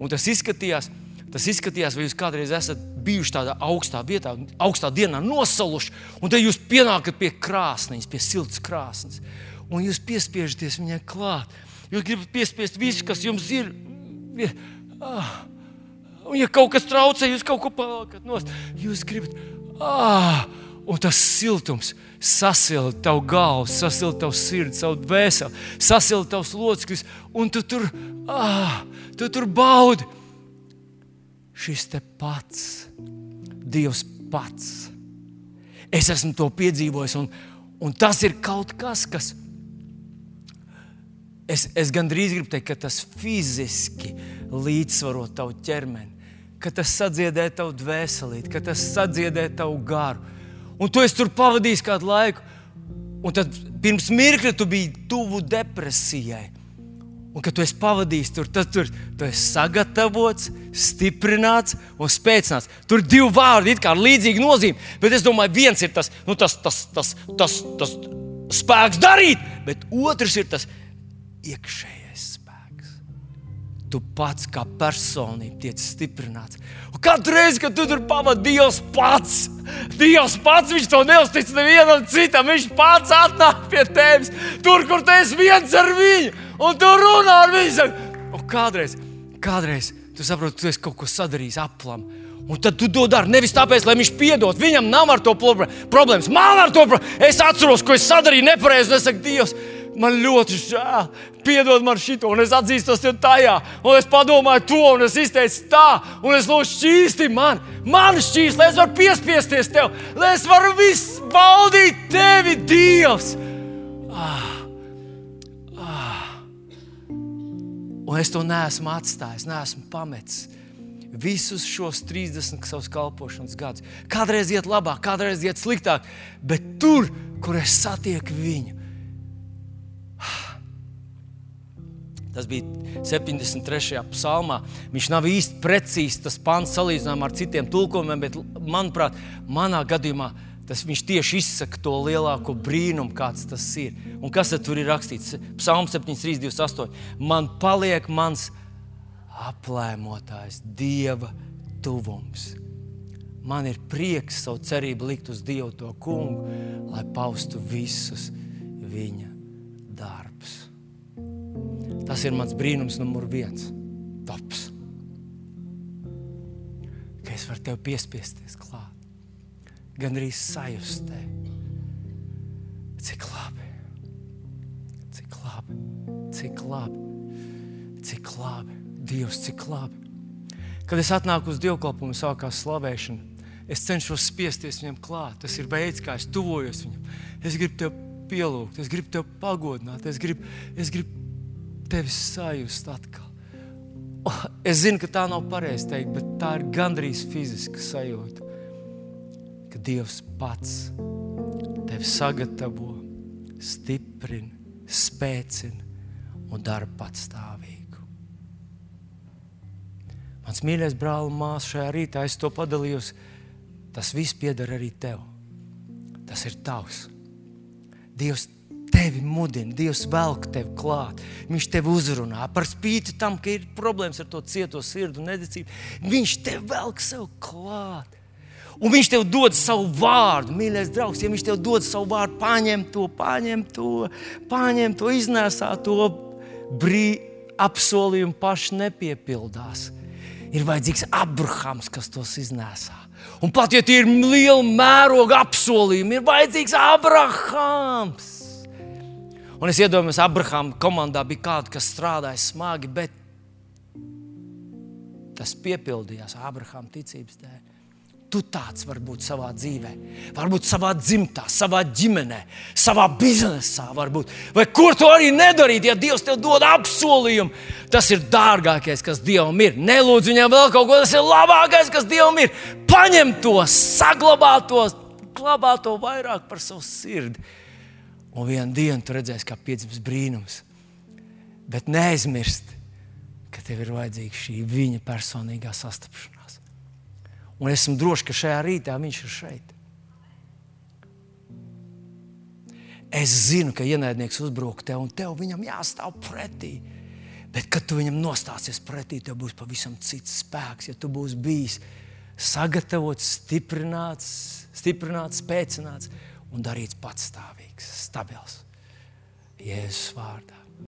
Speaker 1: Un tas izskatījās, tas izskatījās, vai jūs kādreiz esat bijuši tādā augstā vietā, augstā dienā nosaluši, un tad jūs pienākat pie krāsnes, pie siltas krāsnes, un jūs piespiežaties viņai klāt. Jūs gribat piespiest visu, kas jums ir. Ah. Un, ja kaut kas traucē, jūs kaut ko paliekat nost. Jūs gribat, Ah, un tas siltums sasilda tavu galvu, sasilda tavu sirdi, savu dvēseli, sasilda tavus locekļus, un tu tur, ah, tu tur baudi. Šis te pats, Dievs pats. Es esmu to piedzīvojis, un, un tas ir kaut kas, kas. Es, es gandrīz gribu teikt, ka tas fiziski līdzsvaro tavu ķermeni ka tas sadziedē tavu dvēselīti, ka tas sadziedē tavu garu. Un tu esi tur pavadījis kādu laiku, un tad pirms mirkļa tu biji tuvu depresijai. Un kad tu esi pavadījis tur, tad tur tu esi sagatavots, stiprināts un spēcināts. Tur ir divi vārdi, kā līdzīga nozīme. Bet es domāju, viens ir tas, nu, tas, tas, tas, tas, tas spēks darīt, bet otrs ir tas iekšējais tu pats kā personība tiec stiprināts. Un katru reizi, kad tu tur pavadi Dievs pats, Dievs pats, viņš to neuztic nevienam citam. Viņš pats atnāk pie tevis, tur, kur tu esi viens ar viņu, un tu runā ar viņu. Un kādreiz, kādreiz tu saproti, tu esi kaut ko sadarījis aplam. Un tad tu to dari nevis tāpēc, lai viņš piedod. Viņam nav ar to problēmas. Man ar to problēmas. Es atceros, ko es sadarīju nepareizi. Es saku, Dievs, man ļoti žēl, piedod man šito, un es atzīstos tev tajā, un es padomāju to, un es izteicu tā, un es lūdzu šķīsti man, man šķīsti, lai es varu piespiesties tev, lai es varu visu baudīt tevi, Dievs. Ah, ah. Un es to neesmu atstājis, neesmu pametis visus šos 30 savus kalpošanas gadus. Kādreiz iet labāk, kādreiz iet sliktāk, bet tur, kur es satieku viņu, Tas bija 73. psalmā. Viņš nav īsti precīzs tas pants salīdzinājumā ar citiem tulkojumiem, bet, manuprāt, manā gadījumā tas viņš tieši izsaka to lielāko brīnumu, kāds tas ir. Un kas tur ir rakstīts? Psalms 7328. Man paliek mans aplēmotājs, Dieva tuvums. Man ir prieks savu cerību likt uz Dievu to kungu, lai paustu visus viņa darbus. Tas ir mans brīnums, numur viens. Tops. Ka es varu tev piespiesties klāt. Gan arī sajust tevi. Cik labi, cik labi, cik labi, cik labi, Dievs, cik labi. Kad es atnāku uz dievkalpojumu, sākās slavēšana. Es cenšos spiesties viņam klāt. Tas ir veids, kā es tuvojos viņam. Es gribu tev pielūgt, es gribu tev pagodināt, es gribu, es gribu tevi sajust atkal. Oh, es zinu, ka tā nav pareizi teikt, bet tā ir gandrīz fiziska sajūta. Ka Dievs pats tevi sagatavo, stiprina, spēcina un dara patstāvīgu. Mans mīļais brāl māsa, šajā rītā es to padalījos. Tas viss pieder arī tev. Tas ir tavs. Dievs tevi mudina, Dievs velk tevi klāt. Viņš tevi uzrunā par spīti tam, ka ir problēmas ar to cieto sirdi un nedzīvību. Viņš tevi velk sev klāt. Un viņš tev dod savu vārdu, mīļais draugs. Ja viņš tev dod savu vārdu, paņem to, paņem to, paņem to iznēsā to brīdi. Apsolījumi paši nepiepildās. Ir vajadzīgs Abrahams, kas tos iznēsā. Un pat ja tie ir liela mēroga apsolījumi, ir vajadzīgs Abrahams. Un es iedomājos, ka Abrahama komandā bija kāda, kas strādāja smagi, bet tas piepildījās Abrahama ticības dēļ. Tu tāds vari būt savā dzīvē, varbūt savā dzimtā, savā ģimenē, savā biznesā. Varbūt. Vai kur to arī nedarīt, ja Dievs tev dod apsolījumu? Tas ir dārgākais, kas Dievam ir. Nelūdz viņam vēl kaut ko, tas ir labākais, kas Dievam ir. Paņem to, saglabā to, glabā to vairāk par savu sirdi. Un vienā dienā tu redzēsi, kā piedzims brīnums. Bet neaizmirst, ka tev ir vajadzīga šī viņa personīgā sastapšanās. Un esmu drošs, ka šajā rītā viņš ir šeit. Es zinu, ka ienaidnieks uzbruk tev, un tev viņam jāstāv pretī. Bet, kad tu viņam nostāsies pretī, tev būs pavisam cits spēks. Ja tu būsi bijis sagatavots, stiprināts, stiprināts spēcināts un darīts patstāvīgs, stabils. Jēzus vārdā.